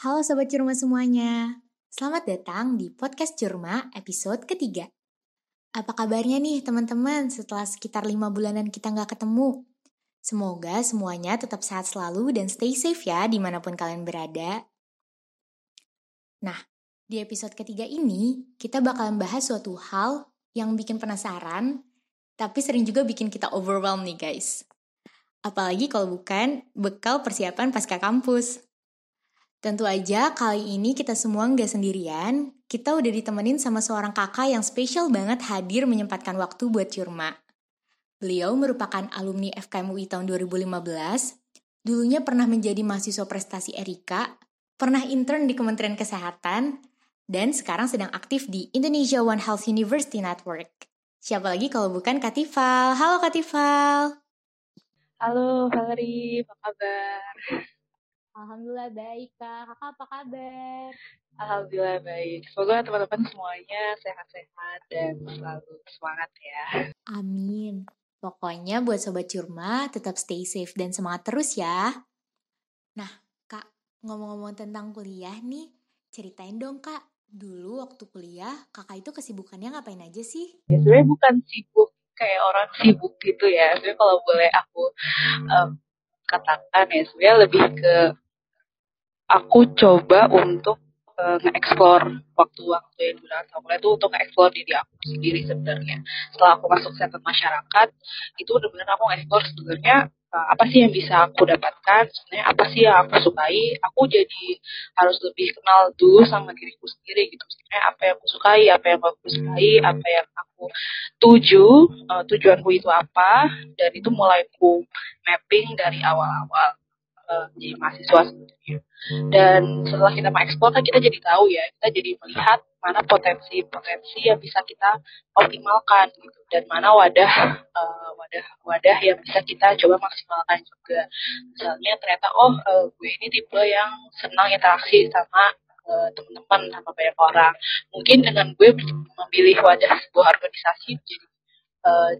Halo Sobat Curma semuanya, selamat datang di Podcast Curma episode ketiga. Apa kabarnya nih teman-teman setelah sekitar lima bulanan kita nggak ketemu? Semoga semuanya tetap sehat selalu dan stay safe ya di mana pun kalian berada. Nah, di episode ketiga ini kita bakalan bahas suatu hal yang bikin penasaran, tapi sering juga bikin kita overwhelmed nih guys. Apalagi kalau bukan bekal persiapan pasca kampus. Tentu aja kali ini kita semua nggak sendirian, kita udah ditemenin sama seorang kakak yang spesial banget hadir menyempatkan waktu buat Curma. Beliau merupakan alumni FKM UI tahun 2015, dulunya pernah menjadi mahasiswa prestasi Erika, pernah intern di Kementerian Kesehatan, dan sekarang sedang aktif di Indonesia One Health University Network. Siapa lagi kalau bukan Katifal? Halo Katifal. Halo Valerie, apa kabar? Alhamdulillah baik kak. Kakak apa kabar? Alhamdulillah baik. Semoga teman-teman semuanya sehat-sehat dan selalu semangat ya. Amin. Pokoknya buat Sobat Curma tetap stay safe dan semangat terus ya. Nah kak, ngomong-ngomong tentang kuliah nih, ceritain dong kak. Dulu waktu kuliah, kakak itu kesibukannya ngapain aja sih? Ya sebenarnya bukan sibuk kayak orang sibuk gitu ya. Sebenarnya kalau boleh aku um, katakan ya sebenarnya lebih ke aku coba untuk uh, nge-explore waktu-waktu yang sama kuliah itu untuk nge-explore diri aku sendiri sebenarnya. Setelah aku masuk sektor masyarakat, itu benar-benar aku nge-explore sebenarnya apa sih yang bisa aku dapatkan, sebenarnya apa sih yang aku sukai. Aku jadi harus lebih kenal dulu sama diriku sendiri gitu. Sebenarnya apa yang aku sukai, apa yang aku sukai, apa yang aku tuju, uh, tujuanku itu apa, dan itu mulai ku mapping dari awal-awal uh, jadi mahasiswa sebenarnya. Dan setelah kita mengeksplor kan kita jadi tahu ya, kita jadi melihat mana potensi-potensi yang bisa kita optimalkan gitu dan mana wadah uh, wadah wadah yang bisa kita coba maksimalkan juga. Misalnya ternyata oh uh, gue ini tipe yang senang interaksi sama teman-teman sama banyak orang. Mungkin dengan gue memilih wadah sebuah organisasi jadi uh,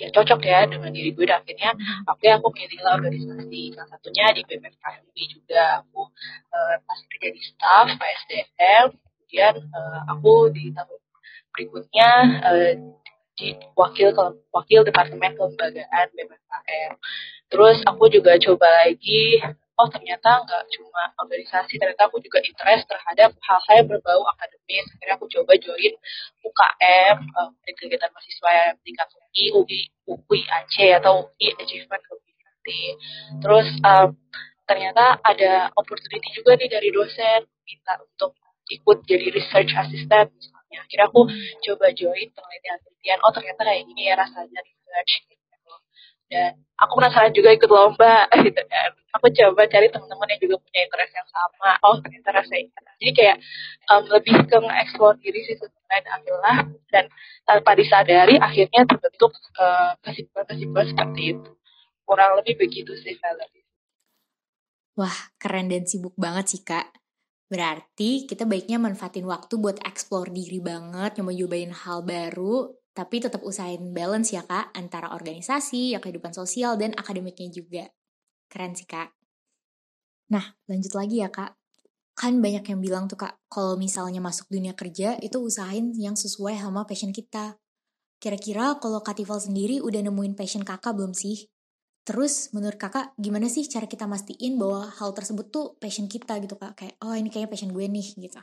ya cocok ya dengan diri gue dan akhirnya oke okay, aku pilihlah organisasi. Salah satunya di BPKMI juga aku uh, kerja di staff PSDM kemudian uh, aku di tahun berikutnya uh, di wakil wakil departemen kelembagaan BPKM terus aku juga coba lagi oh ternyata nggak cuma organisasi ternyata aku juga interest terhadap hal-hal yang berbau akademis. Akhirnya aku coba join UKM um, kegiatan mahasiswa yang tingkat UI UI Aceh atau UI Achievement Community. Terus um, ternyata ada opportunity juga nih dari dosen minta untuk ikut jadi research assistant misalnya. Akhirnya aku coba join penelitian-penelitian. Oh ternyata kayak gini ya rasanya research dan aku penasaran juga ikut lomba gitu kan. Aku coba cari teman-teman yang juga punya interest yang sama. Oh ternyata rasanya jadi kayak um, lebih ke nge-explore diri sih sebenarnya akhirnya dan tanpa disadari akhirnya terbentuk uh, kesimpulan-kesimpulan seperti itu. Kurang lebih begitu sih Valerie wah keren dan sibuk banget sih kak. Berarti kita baiknya manfaatin waktu buat explore diri banget, nyoba-nyobain hal baru, tapi tetap usahain balance ya kak, antara organisasi, ya kehidupan sosial, dan akademiknya juga. Keren sih kak. Nah, lanjut lagi ya kak. Kan banyak yang bilang tuh kak, kalau misalnya masuk dunia kerja, itu usahain yang sesuai sama passion kita. Kira-kira kalau Kak Tifal sendiri udah nemuin passion kakak belum sih? Terus menurut kakak gimana sih cara kita mastiin bahwa hal tersebut tuh passion kita gitu kak? Kayak oh ini kayaknya passion gue nih gitu.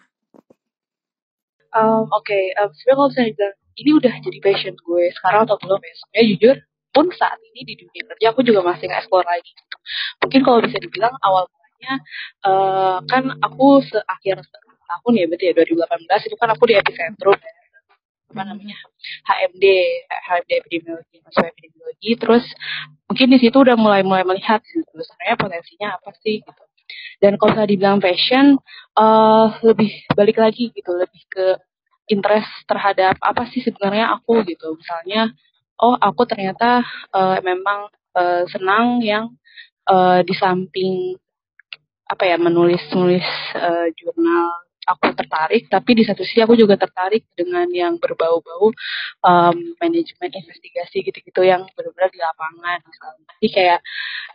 Um, Oke, okay. um, sebenarnya kalau misalnya ini udah jadi passion gue sekarang atau belum ya? Sebenarnya jujur pun saat ini di dunia kerja aku juga masih nge-explore lagi. Gitu. Mungkin kalau bisa dibilang awal mulanya uh, kan aku seakhir tahun ya berarti ya 2018 itu kan aku di epicentrum ya apa namanya HMD HMD epidemiologi epidemiologi terus mungkin di situ udah mulai mulai melihat gitu sebenarnya potensinya apa sih gitu dan kalau saya dibilang passion uh, lebih balik lagi gitu lebih ke interest terhadap apa sih sebenarnya aku gitu misalnya oh aku ternyata uh, memang uh, senang yang uh, di samping apa ya menulis nulis uh, jurnal aku tertarik, tapi di satu sisi aku juga tertarik dengan yang berbau-bau um, manajemen investigasi gitu-gitu yang benar-benar di lapangan misalnya. Jadi kayak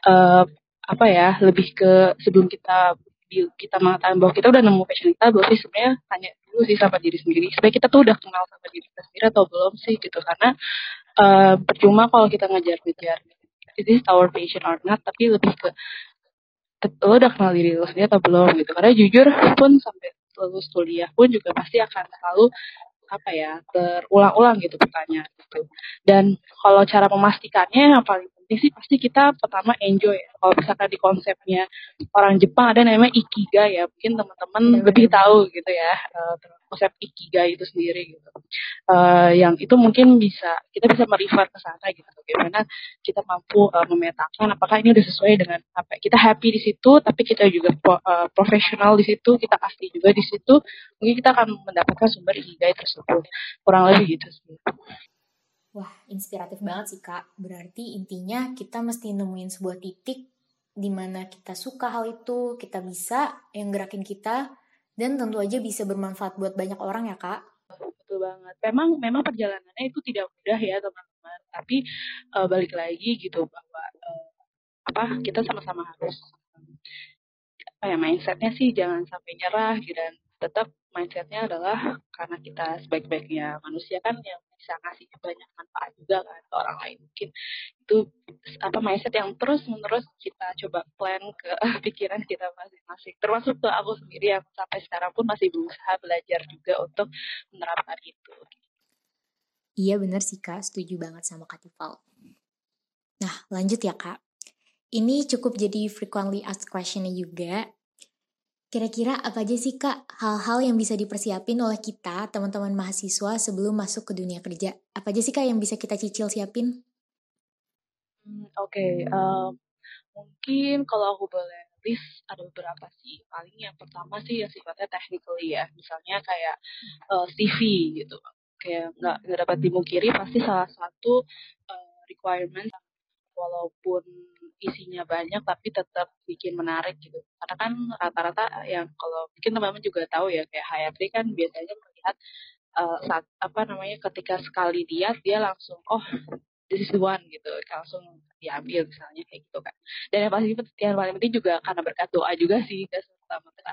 uh, apa ya lebih ke sebelum kita kita mengatakan bahwa kita udah nemu passion kita sih sebenarnya tanya dulu sih sama diri sendiri supaya kita tuh udah kenal sama diri kita sendiri atau belum sih gitu. Karena uh, percuma kalau kita ngejar-ngejar is this our passion or not tapi lebih ke lo udah kenal diri lo sendiri atau belum gitu. Karena jujur pun sampai lulus kuliah pun juga pasti akan selalu apa ya terulang-ulang gitu pertanyaan gitu dan kalau cara memastikannya yang paling penting sih pasti kita pertama enjoy ya. kalau misalkan di konsepnya orang Jepang ada namanya ikigai ya. Mungkin teman-teman lebih tahu gitu ya uh, konsep ikigai itu sendiri gitu. Uh, yang itu mungkin bisa kita bisa merefer ke sana gitu. Bagaimana kita mampu uh, memetakan apakah ini udah sesuai dengan apa. Kita happy di situ tapi kita juga pro, uh, profesional di situ kita asli juga di situ mungkin kita akan mendapatkan sumber ikigai tersebut. Kurang lebih gitu sih Wah, inspiratif banget sih Kak. Berarti intinya kita mesti nemuin sebuah titik di mana kita suka hal itu, kita bisa yang gerakin kita, dan tentu aja bisa bermanfaat buat banyak orang ya kak. Betul banget. Memang memang perjalanannya itu tidak mudah ya teman-teman. Tapi uh, balik lagi gitu bahwa uh, apa kita sama-sama harus apa ya mindsetnya sih jangan sampai nyerah gitu. Dan tetap mindsetnya adalah karena kita sebaik-baiknya manusia kan yang bisa ngasih banyak manfaat juga kan ke orang lain. Mungkin itu apa mindset yang terus menerus kita coba plan ke pikiran kita masing-masing. Termasuk ke aku sendiri yang sampai sekarang pun masih berusaha belajar juga untuk menerapkan itu. Iya benar sih kak. Setuju banget sama kak Tifal nah lanjut ya kak. Ini cukup jadi frequently asked questionnya juga Kira-kira apa aja sih Kak hal-hal yang bisa dipersiapin oleh kita, teman-teman mahasiswa sebelum masuk ke dunia kerja? Apa aja sih Kak yang bisa kita cicil siapin? Hmm, Oke, okay, um, mungkin kalau aku boleh list ada beberapa sih. Paling yang pertama sih yang sifatnya technically ya, misalnya kayak uh, CV gitu. Kayak nggak dapat dimungkiri pasti salah satu uh, requirement walaupun isinya banyak tapi tetap bikin menarik gitu. Karena kan rata-rata yang kalau mungkin teman-teman juga tahu ya kayak HRD kan biasanya melihat uh, saat apa namanya ketika sekali lihat dia langsung oh this is one gitu langsung diambil misalnya kayak gitu kan. Dan yang pasti yang paling penting juga karena berkat doa juga sih kita sama kita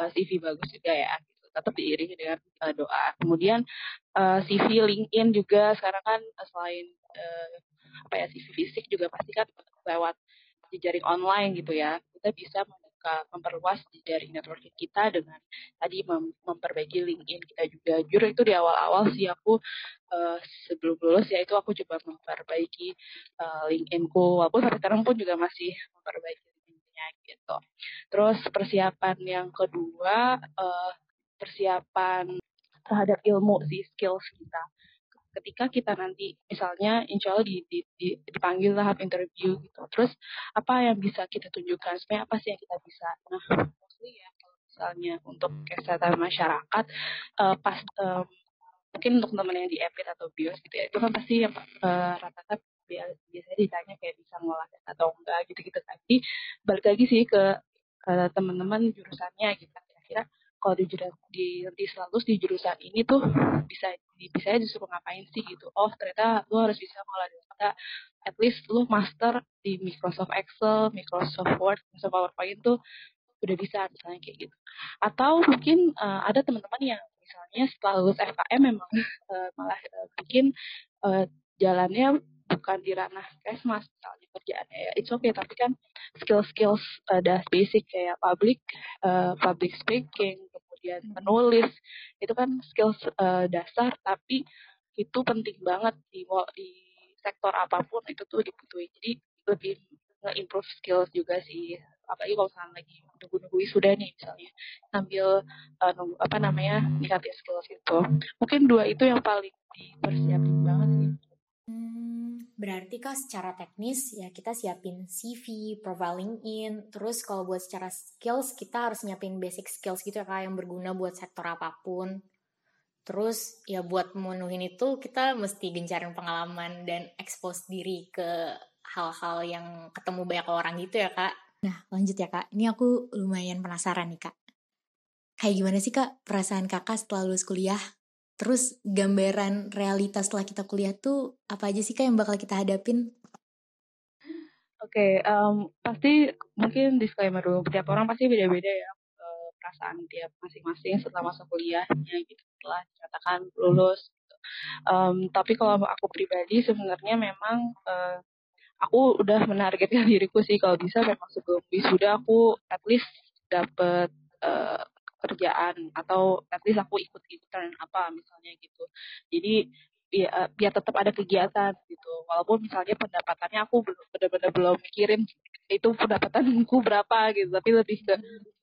uh, CV bagus juga ya gitu. tetap diiringi dengan uh, doa. Kemudian uh, CV LinkedIn juga sekarang kan selain uh, apa ya CV fisik juga pasti kan lewat jejaring online gitu ya. Kita bisa membuka memperluas jejaring networking kita dengan tadi mem memperbaiki LinkedIn kita juga. Jujur itu di awal-awal sih aku uh, sebelum lulus ya itu aku coba memperbaiki uh, LinkedInku. Walaupun sampai sekarang pun juga masih memperbaiki LinkedIn-nya gitu. Terus persiapan yang kedua uh, persiapan terhadap ilmu sih skills kita ketika kita nanti misalnya insya Allah di, di, di, dipanggil tahap interview gitu. Terus apa yang bisa kita tunjukkan? Sebenarnya apa sih yang kita bisa? Nah mostly ya kalau misalnya untuk kesehatan masyarakat uh, pas um, mungkin untuk teman yang di EPIT atau BIOS gitu ya itu kan pasti yang uh, rata-rata biasanya ditanya kayak bisa ngolah atau enggak gitu-gitu tapi balik lagi sih ke, ke teman-teman jurusannya gitu. Kira-kira kalau di di di selalu di jurusan ini tuh bisa bisa disuruh ngapain sih gitu. Oh ternyata lu harus bisa ngolah data at least lu master di Microsoft Excel Microsoft Word Microsoft PowerPoint tuh udah bisa misalnya kayak gitu. Atau mungkin uh, ada teman-teman yang misalnya setelah lulus FKM memang uh, malah uh, bikin uh, jalannya bukan di ranah kesmas misalnya kerjaannya. Ya it's okay tapi kan skill-skills uh, das basic kayak public uh, public speaking kemudian menulis. Itu kan skills uh, dasar tapi itu penting banget di di sektor apa pun itu tuh dibutuhin. Jadi lebih nge-improve skills juga sih. Apalagi kalau misalnya lagi nunggu-nunggu sudah nih misalnya sambil uh, nunggu apa namanya ningkatin skills itu. Mungkin dua itu yang paling dipersiapin banget sih Berarti kak secara teknis ya kita siapin CV, profile LinkedIn, terus kalau buat secara skills kita harus nyiapin basic skills gitu ya kak yang berguna buat sektor apa pun. Terus ya buat memenuhin itu kita mesti gencarin pengalaman dan expose diri ke hal-hal yang ketemu banyak orang gitu ya kak. Nah lanjut ya kak, ini aku lumayan penasaran nih kak. Kayak gimana sih kak perasaan kakak setelah lulus kuliah? Terus gambaran realitas setelah kita kuliah tuh apa aja sih kak yang bakal kita hadapin? Oke, okay, um, pasti mungkin disclaimer dulu. Setiap orang pasti beda-beda ya perasaan dia masing-masing setelah masa kuliahnya gitu setelah dikatakan lulus gitu. um, tapi kalau aku pribadi sebenarnya memang uh, aku udah menargetkan diriku sih kalau bisa memang sebelum wisuda aku at least dapat uh, kerjaan atau at least aku ikut intern apa misalnya gitu. Jadi ya, biar tetap ada kegiatan gitu. Walaupun misalnya pendapatannya aku belum benar-benar belum mikirin itu pendapatanku berapa gitu. Tapi lebih ke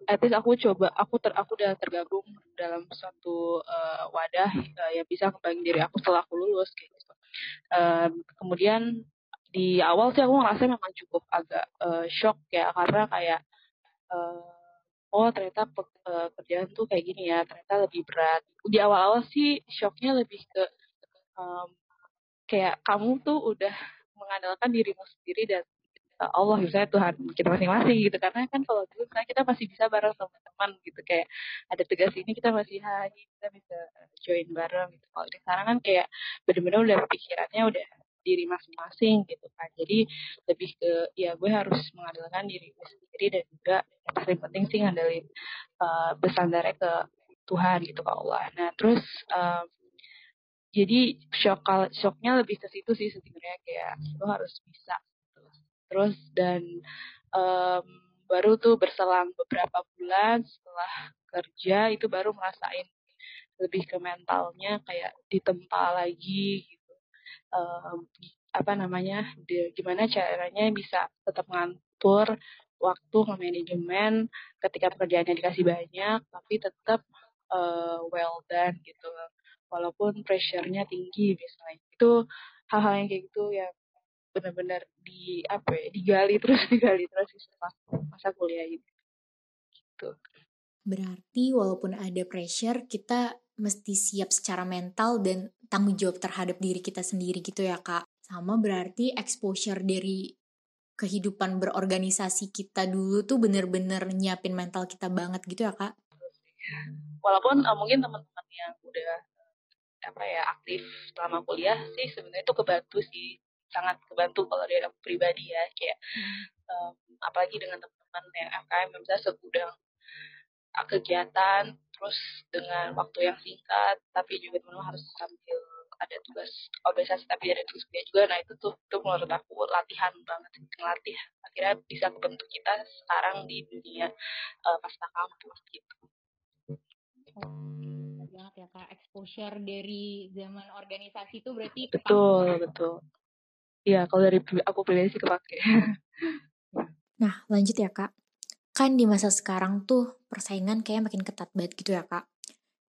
at least aku coba aku ter aku udah tergabung dalam suatu uh, wadah uh, yang bisa ngembangin diri aku setelah aku lulus gitu. Uh, kemudian di awal sih aku ngerasa memang cukup agak uh, shock ya. Karena kayak oh ternyata uh, kerjaan tuh kayak gini ya ternyata lebih berat. Di awal-awal sih shocknya lebih ke um, kayak kamu tuh udah mengandalkan dirimu sendiri dan Allah misalnya Tuhan kita masing-masing gitu. Karena kan kalau dulu misalnya kita masih bisa bareng sama teman gitu kayak ada tugas ini kita masih hanya kita bisa join bareng gitu. Kalau sekarang kan kayak benar-benar udah pikirannya udah diri masing-masing gitu kan. Jadi lebih ke ya gue harus mengandalkan diri gue sendiri dan juga yang paling penting sih ngandelin uh, ke Tuhan gitu ke Allah. Nah terus um, jadi shock shocknya lebih ke situ sih sebenarnya kayak lo harus bisa terus terus dan um, baru tuh berselang beberapa bulan setelah kerja itu baru merasain lebih ke mentalnya kayak ditempa lagi apa namanya di, gimana caranya bisa tetap ngantur waktu manajemen ketika pekerjaannya dikasih banyak tapi tetap uh, well done gitu. Walaupun pressure-nya tinggi misalnya. Itu hal-hal yang kayak gitu yang benar-benar di apa ya digali terus digali terus setelah masa kuliah ini. Gitu. Berarti walaupun ada pressure kita mesti siap secara mental dan tanggung jawab terhadap diri kita sendiri gitu ya kak. Sama berarti exposure dari kehidupan berorganisasi kita dulu tuh bener-bener nyiapin mental kita banget gitu ya kak. Walaupun uh, mungkin teman-teman yang udah apa ya aktif selama kuliah sih sebenarnya itu kebantu sih sangat kebantu kalau dari aku pribadi ya kayak um, apalagi dengan teman-teman yang FKM misalnya segudang kegiatan terus dengan waktu yang singkat tapi juga teman harus sambil ada tugas organisasi tapi ada tugas kuliah juga. Nah itu tuh itu menurut aku latihan banget ngelatih. Akhirnya bisa kebentuk kita sekarang di dunia uh, pasca kampus gitu. Oh, banget ya kak exposure dari zaman organisasi itu berarti betul betul. Iya, kalau dari aku pribadi sih kepake. nah, lanjut ya kak kan di masa sekarang tuh persaingan kayak makin ketat banget gitu ya kak.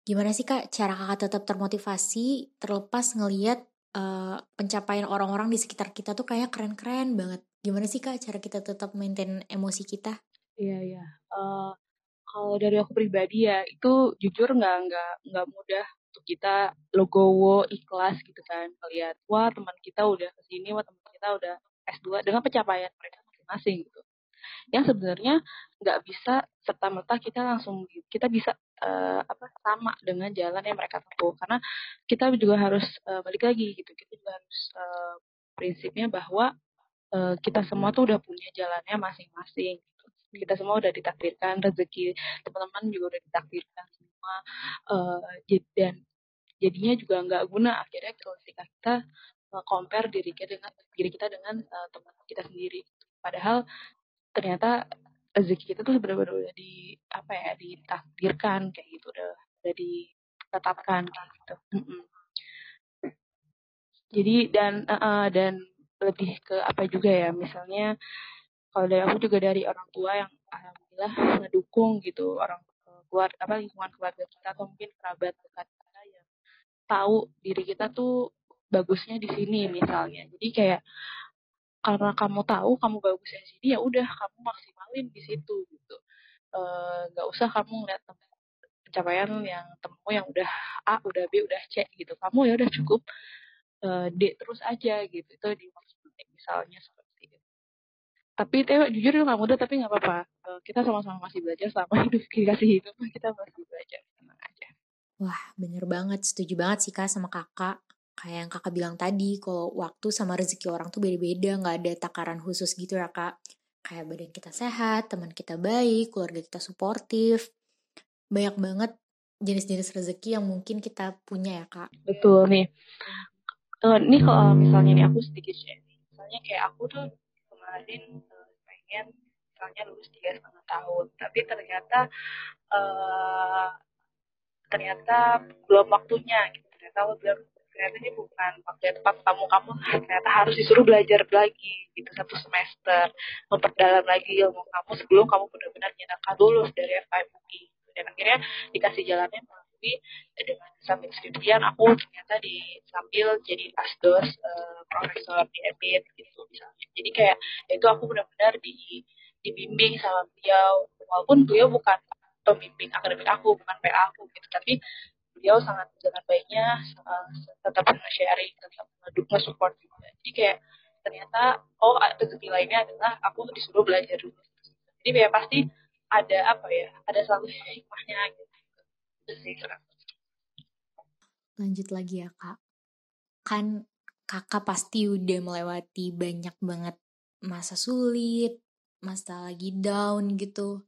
Gimana sih kak cara kakak tetap termotivasi terlepas ngeliat uh, pencapaian orang-orang di sekitar kita tuh kayak keren-keren banget. Gimana sih kak cara kita tetap maintain emosi kita? Iya iya. Uh, kalau dari aku pribadi ya itu jujur nggak nggak nggak mudah untuk kita logowo ikhlas gitu kan melihat wah teman kita udah ke sini wah teman kita udah S2 dengan pencapaian mereka masing-masing gitu yang sebenarnya nggak bisa serta merta kita langsung kita bisa uh, apa sama dengan jalan yang mereka tempuh karena kita juga harus uh, balik lagi gitu kita juga harus uh, prinsipnya bahwa uh, kita semua tuh udah punya jalannya masing-masing gitu. kita semua udah ditakdirkan rezeki teman-teman juga udah ditakdirkan semua uh, dan jadinya juga nggak guna akhirnya ketika kita compare diri kita dengan diri kita dengan uh, teman kita sendiri padahal ternyata rezeki kita tuh benar-benar udah di apa ya ditakdirkan kayak gitu udah udah ditetapkan gitu mm -mm. jadi dan uh, dan lebih ke apa juga ya misalnya kalau dari aku juga dari orang tua yang alhamdulillah ngedukung gitu orang keluarga apa lingkungan keluarga kita atau mungkin kerabat dekat kita yang tahu diri kita tuh bagusnya di sini misalnya jadi kayak karena kamu tahu kamu bagus di sini ya udah kamu maksimalin di situ gitu. Eh, nggak uh, usah kamu ngeliat pencapaian yang temu yang udah A udah B udah C gitu. Kamu ya udah cukup uh, D terus aja gitu. Itu di misalnya seperti itu. Tapi itu jujur itu nggak mudah tapi nggak apa-apa. Uh, kita sama-sama masih belajar selama hidup dikasih hidup kita masih belajar tenang aja. Wah bener banget. Setuju banget sih kak sama kakak kayak yang kakak bilang tadi, kalau waktu sama rezeki orang tuh beda-beda, nggak ada takaran khusus gitu ya kak. Kayak badan kita sehat, teman kita baik, keluarga kita suportif. banyak banget jenis-jenis rezeki yang mungkin kita punya ya kak. Betul nih. Uh, ini kalau misalnya nih aku sedikit share. Misalnya kayak aku tuh kemarin uh, pengen misalnya lulus tiga setengah tahun, tapi ternyata uh, ternyata belum waktunya gitu. Ternyata aku bilang ternyata ini bukan yang tepat kamu kamu. Ternyata harus disuruh belajar lagi gitu satu semester. Memperdalam lagi ilmu kamu sebelum kamu benar-benar nyatakan lulus dari FIMUI dan akhirnya dikasih jalannya melalui dengan sambil skripsian aku ternyata di sambil jadi asdos uh, profesor di EPIT gitu misalnya. Jadi kayak itu aku benar-benar di dibimbing sama beliau. Walaupun beliau bukan pembimbing akademik aku bukan PA aku gitu. Tapi beliau sangat dengan baiknya uh, tetap sharing tetap nge-support juga. Jadi kayak ternyata oh rezeki lainnya adalah aku disuruh belajar dulu jadi ya pasti ada apa ya ada selalu hikmahnya gitu. Lanjut lagi ya kak. Kan kakak pasti udah melewati banyak banget masa sulit masa lagi down gitu.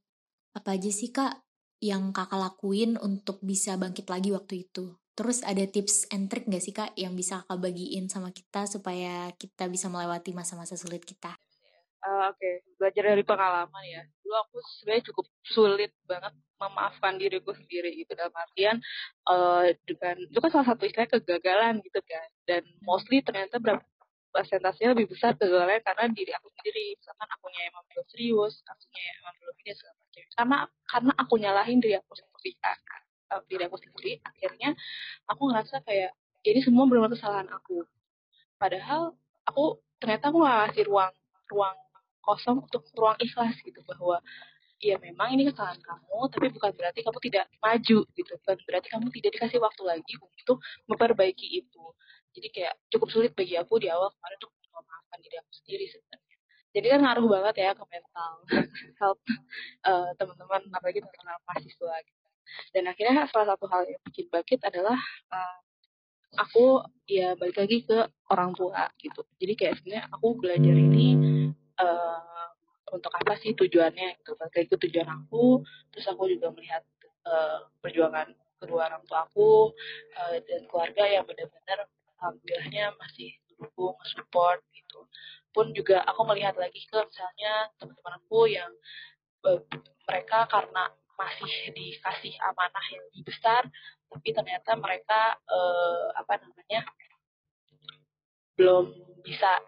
Apa aja sih kak yang kakak lakuin untuk bisa bangkit lagi waktu itu? Terus ada tips and trick gak sih kak yang bisa kakak bagiin sama kita supaya kita bisa melewati masa-masa sulit kita? Uh, oke okay. belajar dari pengalaman ya. Dulu aku sebenarnya cukup sulit banget memaafkan diriku sendiri gitu dalam artian uh, dengan itu kan salah satu istilah kegagalan gitu kan. Dan mostly ternyata berapa presentasinya lebih besar kegagalannya karena diri aku sendiri. Misalkan akunya emang belum serius akunya emang belum ini segala macam karena aku nyalahin diri aku sendiri uh, diri aku sendiri akhirnya aku ngerasa kayak ini semua benar-benar kesalahan aku. Padahal aku ternyata aku gak ngasih ruang ruang kosong untuk ruang ikhlas gitu bahwa ya memang ini kesalahan kamu tapi bukan berarti kamu tidak maju gitu. Bukan berarti kamu tidak dikasih waktu lagi untuk memperbaiki itu. Jadi kayak cukup sulit bagi aku di awal kemarin untuk memaafkan diri aku sendiri sebenarnya jadi kan ngaruh banget ya ke mental health uh, teman-teman apalagi teman-teman mahasiswa gitu. Dan akhirnya salah satu hal yang bikin bangkit adalah uh, aku ya balik lagi ke orang tua gitu. Jadi kayak sebenarnya aku belajar ini uh, untuk apa sih tujuannya gitu. Balik itu tujuan aku terus aku juga melihat uh, perjuangan kedua orang tua aku uh, dan keluarga yang benar-benar alhamdulillahnya masih mendukung support gitu. Pun juga aku melihat lagi ke misalnya teman-teman aku yang uh, mereka karena masih dikasih amanah yang lebih besar tapi ternyata mereka uh, apa namanya belum bisa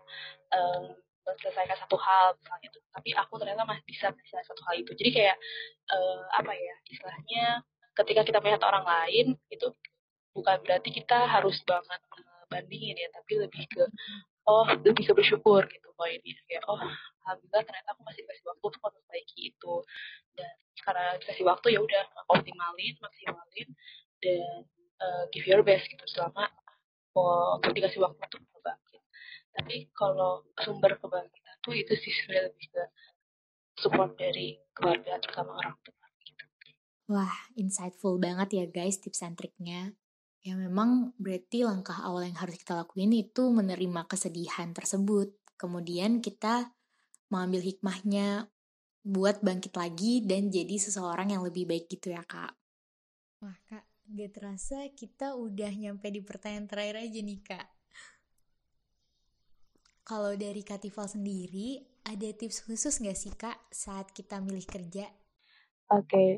uh, menyelesaikan satu hal misalnya itu tapi aku ternyata masih bisa menyelesaikan satu hal itu. Jadi kayak uh, apa ya istilahnya ketika kita melihat orang lain itu bukan berarti kita harus banget bandingin ya tapi lebih ke oh lebih ke bersyukur gitu ini kayak oh alhamdulillah ternyata aku masih kasih waktu untuk memperbaiki itu dan karena dikasih waktu ya udah optimalin maksimalin dan uh, give your best gitu selama oh, dikasih waktu untuk bangkit tapi kalau sumber kebangkitan tuh itu sih sebenarnya lebih ke support dari keluarga terutama orang tua gitu. Wah, insightful banget ya guys tips and triknya. Ya memang berarti langkah awal yang harus kita lakuin itu menerima kesedihan tersebut. Kemudian kita mengambil hikmahnya buat bangkit lagi dan jadi seseorang yang lebih baik gitu ya kak. Wah kak, gak terasa kita udah nyampe di pertanyaan terakhir aja nih kak. Kalau dari Kak Tifal sendiri, ada tips khusus nggak sih Kak saat kita milih kerja? Oke, okay.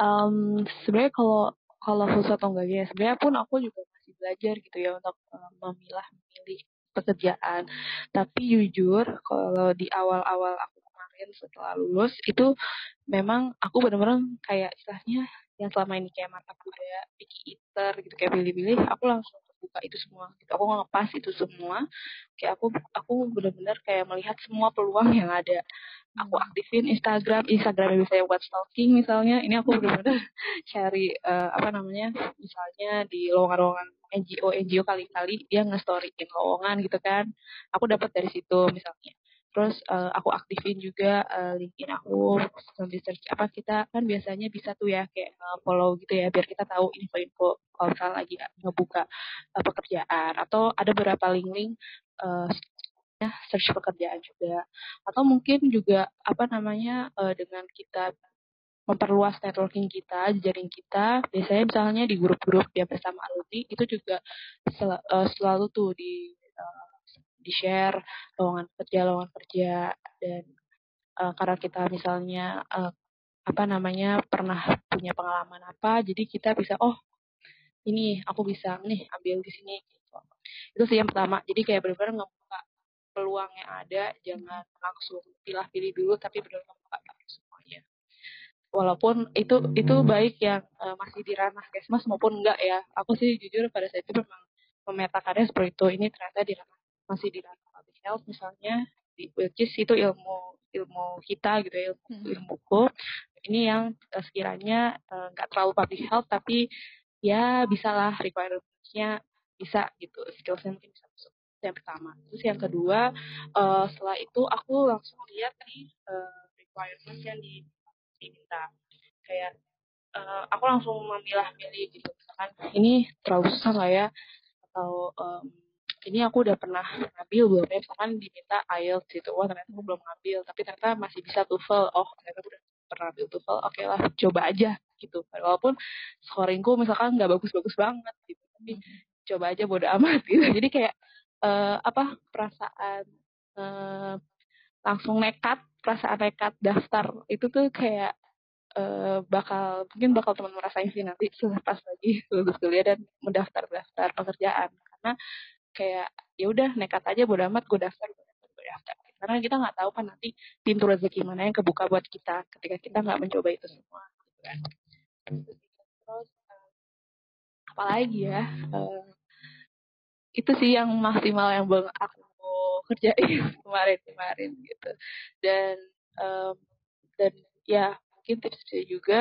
um, sebenarnya kalau kalau khusus atau enggak ya, sebenarnya pun aku juga masih belajar gitu ya untuk um, memilah memilih pekerjaan. Tapi jujur, kalau di awal-awal aku kemarin setelah lulus itu memang aku benar-benar kayak istilahnya yang selama ini kayak mata kuda, picky eater gitu kayak pilih-pilih, aku langsung buka itu semua. Gitu. Aku ngepas itu semua. Kayak aku aku benar-benar kayak melihat semua peluang yang ada. Aku hmm. aktifin Instagram. Instagram bisa buat stalking misalnya. Ini aku benar-benar cari uh, apa namanya misalnya di lowongan-lowongan NGO NGO kali-kali dia nge-storyin lowongan gitu kan. Aku dapat dari situ misalnya terus uh, aku aktifin juga uh, LinkedIn aku sambil search apa kita kan biasanya bisa tuh ya kayak uh, follow gitu ya biar kita tahu info-info misalnya lagi ngebuka uh, pekerjaan atau ada beberapa link-link uh, search pekerjaan juga atau mungkin juga apa namanya uh, dengan kita memperluas networking kita, jejaring kita. Biasanya misalnya di grup-grup ya bersama alumni itu juga sel uh, selalu tuh di uh, di share lowongan kerja lowongan kerja dan uh, karena kita misalnya uh, apa namanya pernah punya pengalaman apa jadi kita bisa oh ini aku bisa nih ambil di sini gitu. itu sih yang pertama. Jadi kayak benar-benar ngebuka peluang yang ada jangan langsung pilih-pilih dulu tapi benar-benar ngebuka semuanya. Walaupun itu itu baik yang uh, masih di ranah kesmas maupun enggak ya. Aku sih jujur pada saat itu memang memetakannya seperti itu. Ini ternyata di ranah masih di ranah public health misalnya di which is itu ilmu ilmu kita gitu ya ilmu hmm. ilmuku ini yang uh, sekiranya eh, nggak uh, terlalu public health tapi ya bisalah requirements-nya bisa gitu skillsnya mungkin bisa masuk. Yang pertama. Terus yang kedua uh, setelah itu aku langsung lihat nih uh, requirements yang di, diminta. Kayak uh, aku langsung memilah-milih gitu misalkan ini terlalu susah nggak ya atau um, ini aku udah pernah ngambil belum ya misalkan diminta IELTS gitu. Wah ternyata aku belum ngambil tapi ternyata masih bisa TOEFL. Oh ternyata udah pernah ambil TOEFL. Oke okay lah coba aja gitu. Walaupun scoringku misalkan nggak bagus-bagus banget gitu. Tapi hmm. coba aja bodo amat gitu. Jadi kayak uh, apa perasaan uh, langsung nekat perasaan nekat daftar itu tuh kayak uh, bakal mungkin bakal teman merasain sih nanti pas lagi lulus kuliah dan mendaftar daftar pekerjaan. Karena kayak ya udah nekat aja bodo amat gue daftar gue daftar karena kita nggak tahu kan nanti pintu rezeki mana yang kebuka buat kita ketika kita nggak mencoba itu semua gitu kan. Uh, apalagi ya uh, itu sih yang maksimal yang bang aku kerjain kemarin-kemarin gitu. Dan um, dan ya mungkin tipsnya juga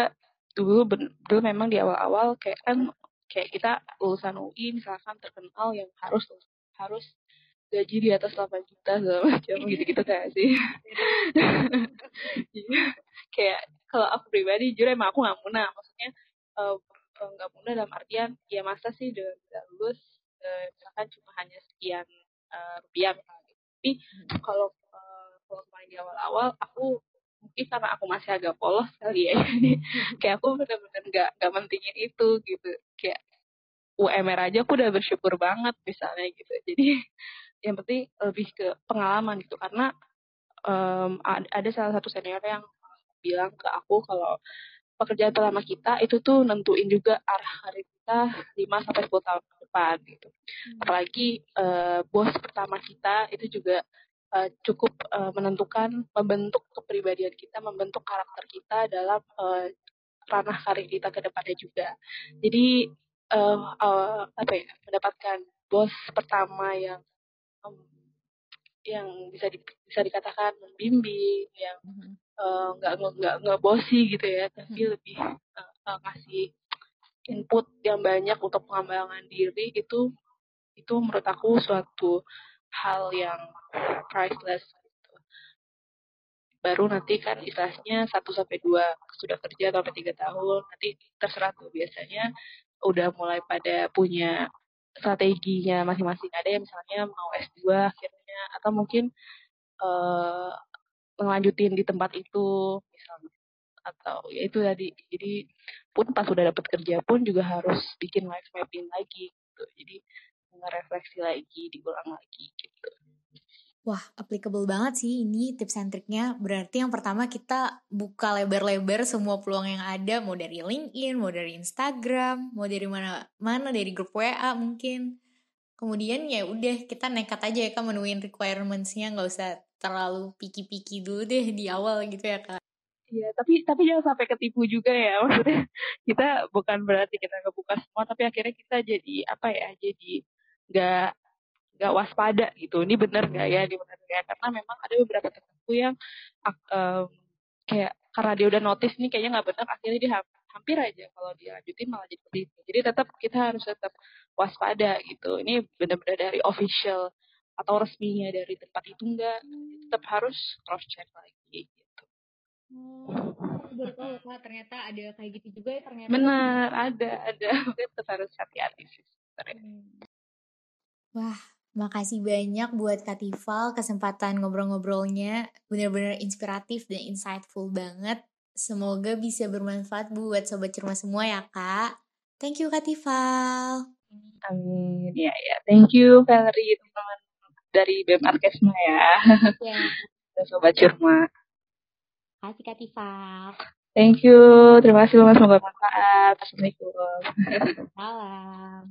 dulu dulu memang di awal-awal kayak kan kayak kita lulusan UI misalkan terkenal yang harus harus gaji di atas 8 juta segala macam iya. gitu-gitu kayak sih. Kayak kalau aku pribadi jujur emang aku nggak muna maksudnya eh, nggak uh, muna dalam artian ya masa sih udah, udah lulus uh, misalkan cuma hanya sekian uh, rupiah misalnya. Tapi kalau uh, kalau kemarin di awal-awal aku mungkin karena aku masih agak polos kali ya. Jadi kayak aku bener-bener nggak nggak mentingin itu gitu kayak UMR aja aku udah bersyukur banget misalnya gitu jadi yang penting lebih ke pengalaman gitu karena um, ada salah satu senior yang bilang ke aku kalau pekerjaan terlama kita itu tuh nentuin juga arah karir kita 5 sampai 10 tahun ke depan gitu. Hmm. Apalagi uh, bos pertama kita itu juga uh, cukup uh, menentukan membentuk kepribadian kita, membentuk karakter kita dalam uh, ranah karir kita ke depannya juga. Jadi uh, uh, apa ya mendapatkan bos pertama yang um, yang bisa di, bisa dikatakan membimbing, yang nggak mm-hmm. uh, nggak nggak bosi gitu ya, tapi mm-hmm. lebih uh, uh, kasih input yang banyak untuk pengembangan diri itu itu menurut aku suatu hal yang priceless. Baru nanti kan istilahnya satu sampai dua sudah kerja sampai tiga tahun, nanti terserah tuh biasanya udah mulai pada punya strateginya masing-masing. Ada yang misalnya mau S2 akhirnya atau mungkin uh, ngelanjutin di tempat itu misalnya atau ya itu tadi jadi pun pas udah dapat kerja pun juga harus bikin life mapping lagi gitu jadi ngerefleksi lagi diulang lagi gitu Wah, applicable banget sih ini tips and triknya. Berarti yang pertama kita buka lebar-lebar semua peluang yang ada, mau dari LinkedIn, mau dari Instagram, mau dari mana mana dari grup WA mungkin. Kemudian ya udah kita nekat aja ya kan menuin requirements-nya, nggak usah terlalu piki-piki dulu deh di awal gitu ya kak. Iya, tapi tapi jangan sampai ketipu juga ya maksudnya kita bukan berarti kita ngebuka semua, tapi akhirnya kita jadi apa ya, jadi nggak nggak waspada gitu ini benar nggak ya ini benar nggak ya? karena memang ada beberapa temanku yang um, kayak karena dia udah notice nih kayaknya nggak benar akhirnya dia hampir aja kalau dia lanjutin malah jadi seperti itu jadi tetap kita harus tetap waspada gitu ini benar-benar dari official atau resminya dari tempat itu enggak tetap harus cross check lagi gitu Oh, baru tahu kak ternyata ada kayak gitu juga ya ternyata. Benar, ada, ada. Tetap harus hati-hati sih Hmm. Wah, makasih banyak buat Kak Tifal kesempatan ngobrol-ngobrolnya. Bener-bener inspiratif dan insightful banget. Semoga bisa bermanfaat buat Sobat Cerma semua ya Kak. Thank you Kak Tifal. Amin. Ya, ya. Thank you Valerie, teman-teman dari BEM Arkesma ya. Ya. Sobat Curma. Kasih Kak Tifal. Thank you. Terima kasih banget. Semoga bermanfaat. Assalamualaikum. Salam.